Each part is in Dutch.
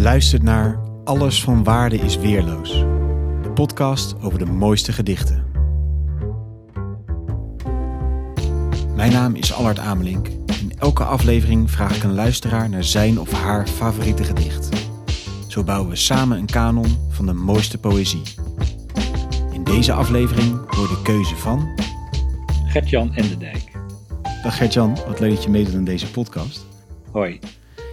Je luistert naar Alles van Waarde is Weerloos. De podcast over de mooiste gedichten. Mijn naam is Allard Amelink. In elke aflevering vraag ik een luisteraar naar zijn of haar favoriete gedicht. Zo bouwen we samen een kanon van de mooiste poëzie. In deze aflevering hoor de keuze van... Gert-Jan Enderdijk. Dag Gert-Jan, wat leuk dat je meedoet aan deze podcast. Hoi.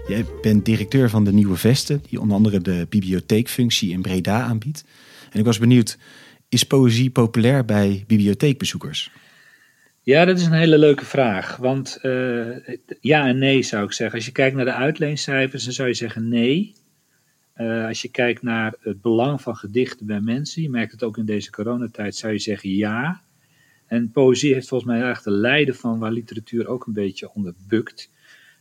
Jij bent directeur van de Nieuwe Vesten, die onder andere de bibliotheekfunctie in Breda aanbiedt. En ik was benieuwd, is poëzie populair bij bibliotheekbezoekers? Ja, dat is een hele leuke vraag. Want uh, ja en nee zou ik zeggen. Als je kijkt naar de uitleencijfers, dan zou je zeggen nee. Uh, als je kijkt naar het belang van gedichten bij mensen, je merkt het ook in deze coronatijd, zou je zeggen ja. En poëzie heeft volgens mij echt de lijden van waar literatuur ook een beetje onder bukt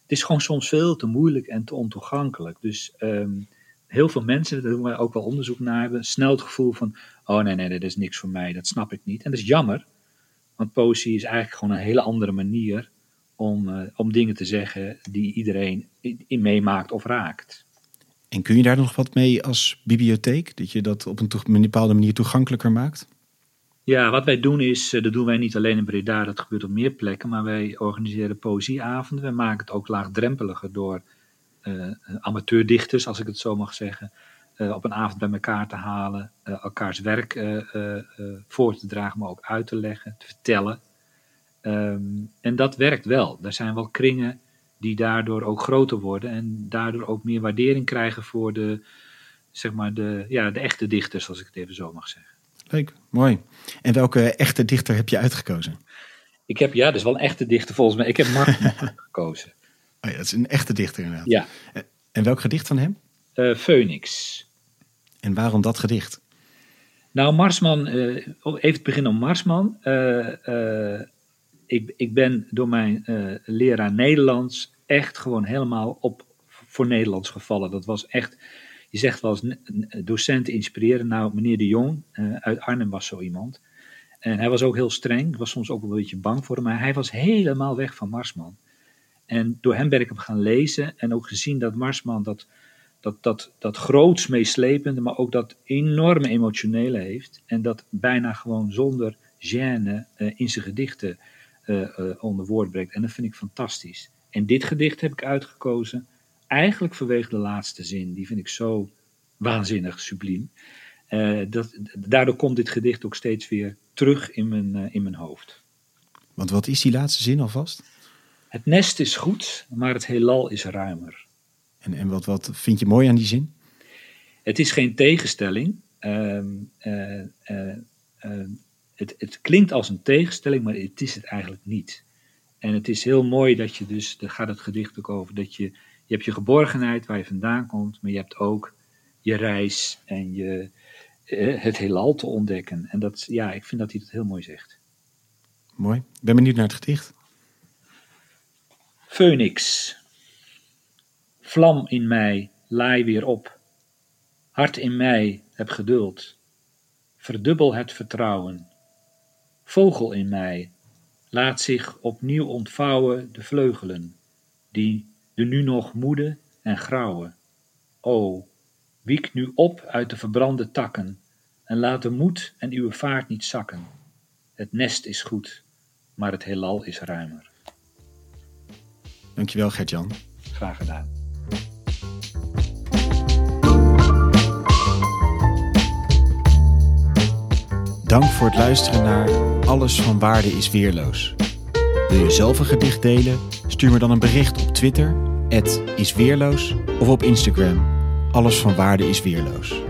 het is gewoon soms veel te moeilijk en te ontoegankelijk. Dus um, heel veel mensen, daar doen wij ook wel onderzoek naar, hebben snel het gevoel van: oh nee, nee, dat is niks voor mij, dat snap ik niet. En dat is jammer, want poëzie is eigenlijk gewoon een hele andere manier om, uh, om dingen te zeggen die iedereen in, meemaakt of raakt. En kun je daar nog wat mee als bibliotheek? Dat je dat op een bepaalde manier toegankelijker maakt? Ja, wat wij doen is, eh, dat doen wij niet alleen in Breda, dat gebeurt op meer plekken, maar wij organiseren poëzieavonden. We maken het ook laagdrempeliger door uh, amateurdichters, als ik het zo mag zeggen, op een avond bij elkaar te halen, elkaars werk voor te dragen, maar ook uit te leggen, te vertellen. Um, en dat werkt wel. Er zijn wel kringen die daardoor ook groter worden en daardoor ook meer waardering krijgen voor de, zeg maar de, ja, de echte dichters, als ik het even zo mag zeggen. Leuk, mooi. En welke echte dichter heb je uitgekozen? Ik heb, ja, dat is wel een echte dichter volgens mij. Ik heb Mark gekozen. Oh ja, dat is een echte dichter inderdaad. Ja. En welk gedicht van hem? Uh, Phoenix. En waarom dat gedicht? Nou, Marsman, uh, even het begin om Marsman. Uh, ik, ik ben door mijn leraar Nederlands echt gewoon helemaal op voor Nederlands gevallen. Dat was echt je zegt wel eens docenten inspireren. Nou, meneer de Jong uh, uit Arnhem was zo iemand. En hij was ook heel streng. Ik was soms ook een beetje bang voor hem. Maar hij was helemaal weg van Marsman. En door hem ben ik hem gaan lezen. En ook gezien dat Marsman dat, dat, dat, dat groots meeslepende, maar ook dat enorme emotionele heeft. En dat bijna gewoon zonder gêne uh, in zijn gedichten uh, onder woord brengt. En dat vind ik fantastisch. En dit gedicht heb ik uitgekozen eigenlijk vanwege de laatste zin. Die vind ik zo waanzinnig subliem. Uh, dat, daardoor komt dit gedicht ook steeds weer terug in mijn, uh, in mijn hoofd. Want wat is die laatste zin alvast? Het nest is goed, maar het heelal is ruimer. En, en wat, wat vind je mooi aan die zin? Het is geen tegenstelling. Uh, het, het klinkt als een tegenstelling, maar het is het eigenlijk niet. En het is heel mooi dat je dus, daar gaat het gedicht ook over, dat je je hebt je geborgenheid waar je vandaan komt, maar je hebt ook je reis en je, eh, het heelal te ontdekken. En dat, ja, ik vind dat hij het heel mooi zegt. Mooi. Ik ben benieuwd naar het gedicht. Phoenix. Vlam in mij, laai weer op. Hart in mij, heb geduld. Verdubbel het vertrouwen. Vogel in mij, laat zich opnieuw ontvouwen de vleugelen, die de nu nog moede en grauwe. O, wiek nu op uit de verbrande takken en laat de moed en uw vaart niet zakken. Het nest is goed, maar het heelal is ruimer. Dankjewel Gert-Jan. Graag gedaan. Dank voor het luisteren naar Alles van Waarde is Weerloos. Wil je zelf een gedicht delen? Stuur me dan een bericht op Twitter, isweerloos, of op Instagram, alles van waarde is weerloos.